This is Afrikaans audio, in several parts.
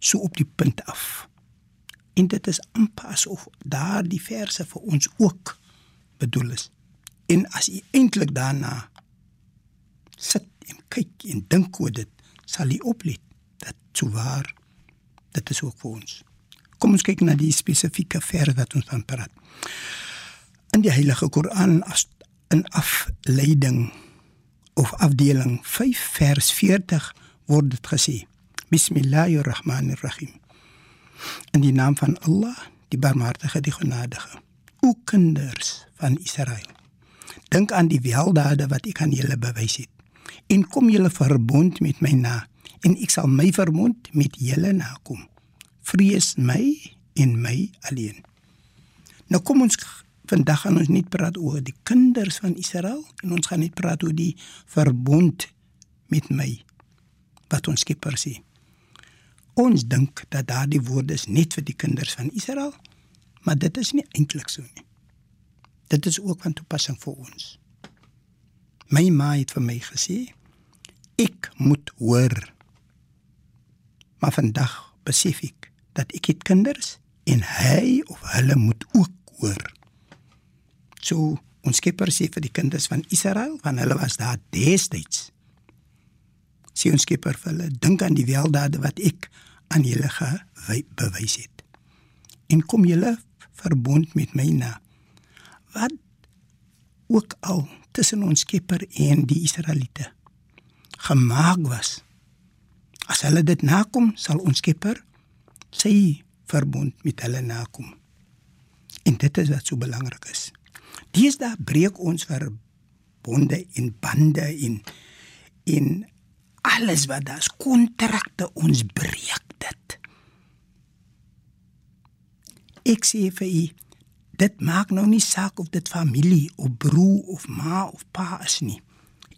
so op die punt af. En dit is amper asof daardie verse vir ons ook bedoel is. En as u eintlik daarna sit en kyk en dink oor dit, sal u oplet dat so waar dit is ook vir ons. Kom ons kyk na die spesifieke vers wat ons van praat. In die Heilige Koran as 'n afleiding of afdeling 5 vers 40 word dit gesê: Bismillahirrahmanirrahim. In die naam van Allah, die Barmhartige, die Genadige. O kinders van Israel, dink aan die weldade wat ek aan julle bewys het en kom julle verbond met my na en ek sal my verbond met julle nakom vrees my en my alleen. Nou kom ons vandag gaan ons nie praat oor die kinders van Israel en ons gaan nie praat oor die verbond met my wat ons Skepper sê. Ons dink dat daardie woorde is net vir die kinders van Israel, maar dit is nie eintlik so nie. Dit is ook van toepassing vir ons. My ma het vir my gesê ek moet hoor. Maar vandag besef ek dat ek het kinders en hy of hulle moet ook hoor. So ons Skepper sê vir die kinders van Israel, van hulle was daar destyds. Sê ons Skepper vir hulle, dink aan die weldade wat ek aan julle bewys het. En kom julle verbond met my na. Wat ook al tussen ons Skepper en die Israeliete gemaak was. As hulle dit nakom, sal ons Skepper sy verbond met hulle nakom. En dit is wat so belangrik is. Deesdae breek ons verbonde en bande in in alles wat daas kontrakte ons breek dit. Ek sê vir u dit maak nou nie saak of dit familie of broer of ma of pa is nie.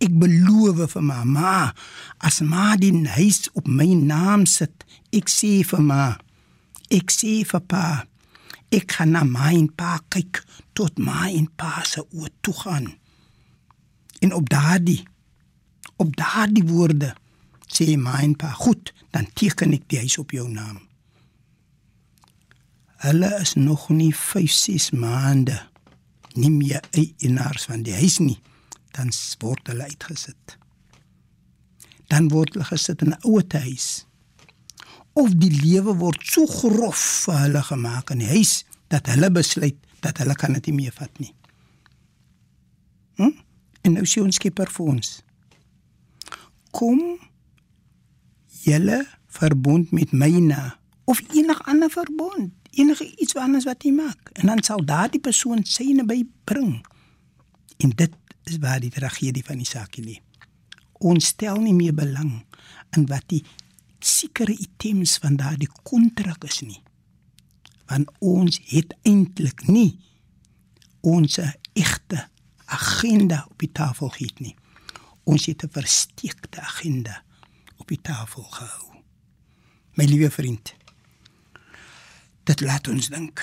Ek beloof vir mamma as ma die huis op my naam sit Ek sê vir ma, ek sê vir pa, ek gaan na my en pa kyk tot my en pa se oë toe gaan. En op daardie op daardie woorde sê my en pa, goed, dan teken ek die huis op jou naam. Hulle is nog nie 5, 6 maande nie meer eienaars van die huis nie, dan word hulle uitgesit. Dan word hulle gesit in 'n ouer huis of die lewe word so grof vir hulle gemaak in die huis dat hulle besluit dat hulle kan dit nie meer vat nie. Hm? En nou sien ons skieper vir ons. Kom julle verbond met my na of enige ander verbond, enige iets anders wat jy maak en dan sal daardie persoon syne by bring. En dit is waar die tragedie van die saak lê. Ons stel nie meer belang in wat die sekere items van daardie kontrak is nie. Want ons het eintlik nie ons egte agenda op die tafel gehad nie. Ons het 'n versteekte agenda op die tafel gehou. My liewe vriend, dit laat ons dink.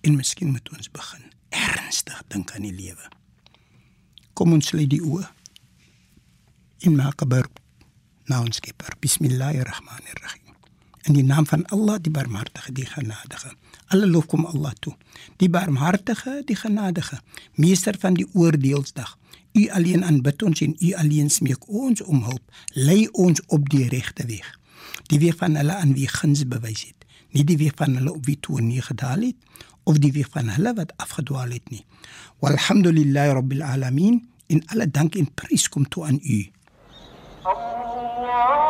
En miskien moet ons begin ernstig dink aan die lewe. Kom ons lê die oë in maak 'n beroep na ons Skepper. Bismillahirrahmanirrahim. In die naam van Allah, die Barmhartige, die Genadige. Alle lof kom Allah toe. Die Barmhartige, die Genadige, meester van die oordeelsdag. U alleen aanbid ons en u alleen smeek ons om hulp. Lei ons op die regte weg. Die weg van hulle aan wie guns bewys het. Nie die weg van hulle op wie toe nie gedaal het of die weg van hulle wat afgedwaal het nie. Walhamdulillahi rabbil alamin. In alle dank en prys kom toe aan u. Allah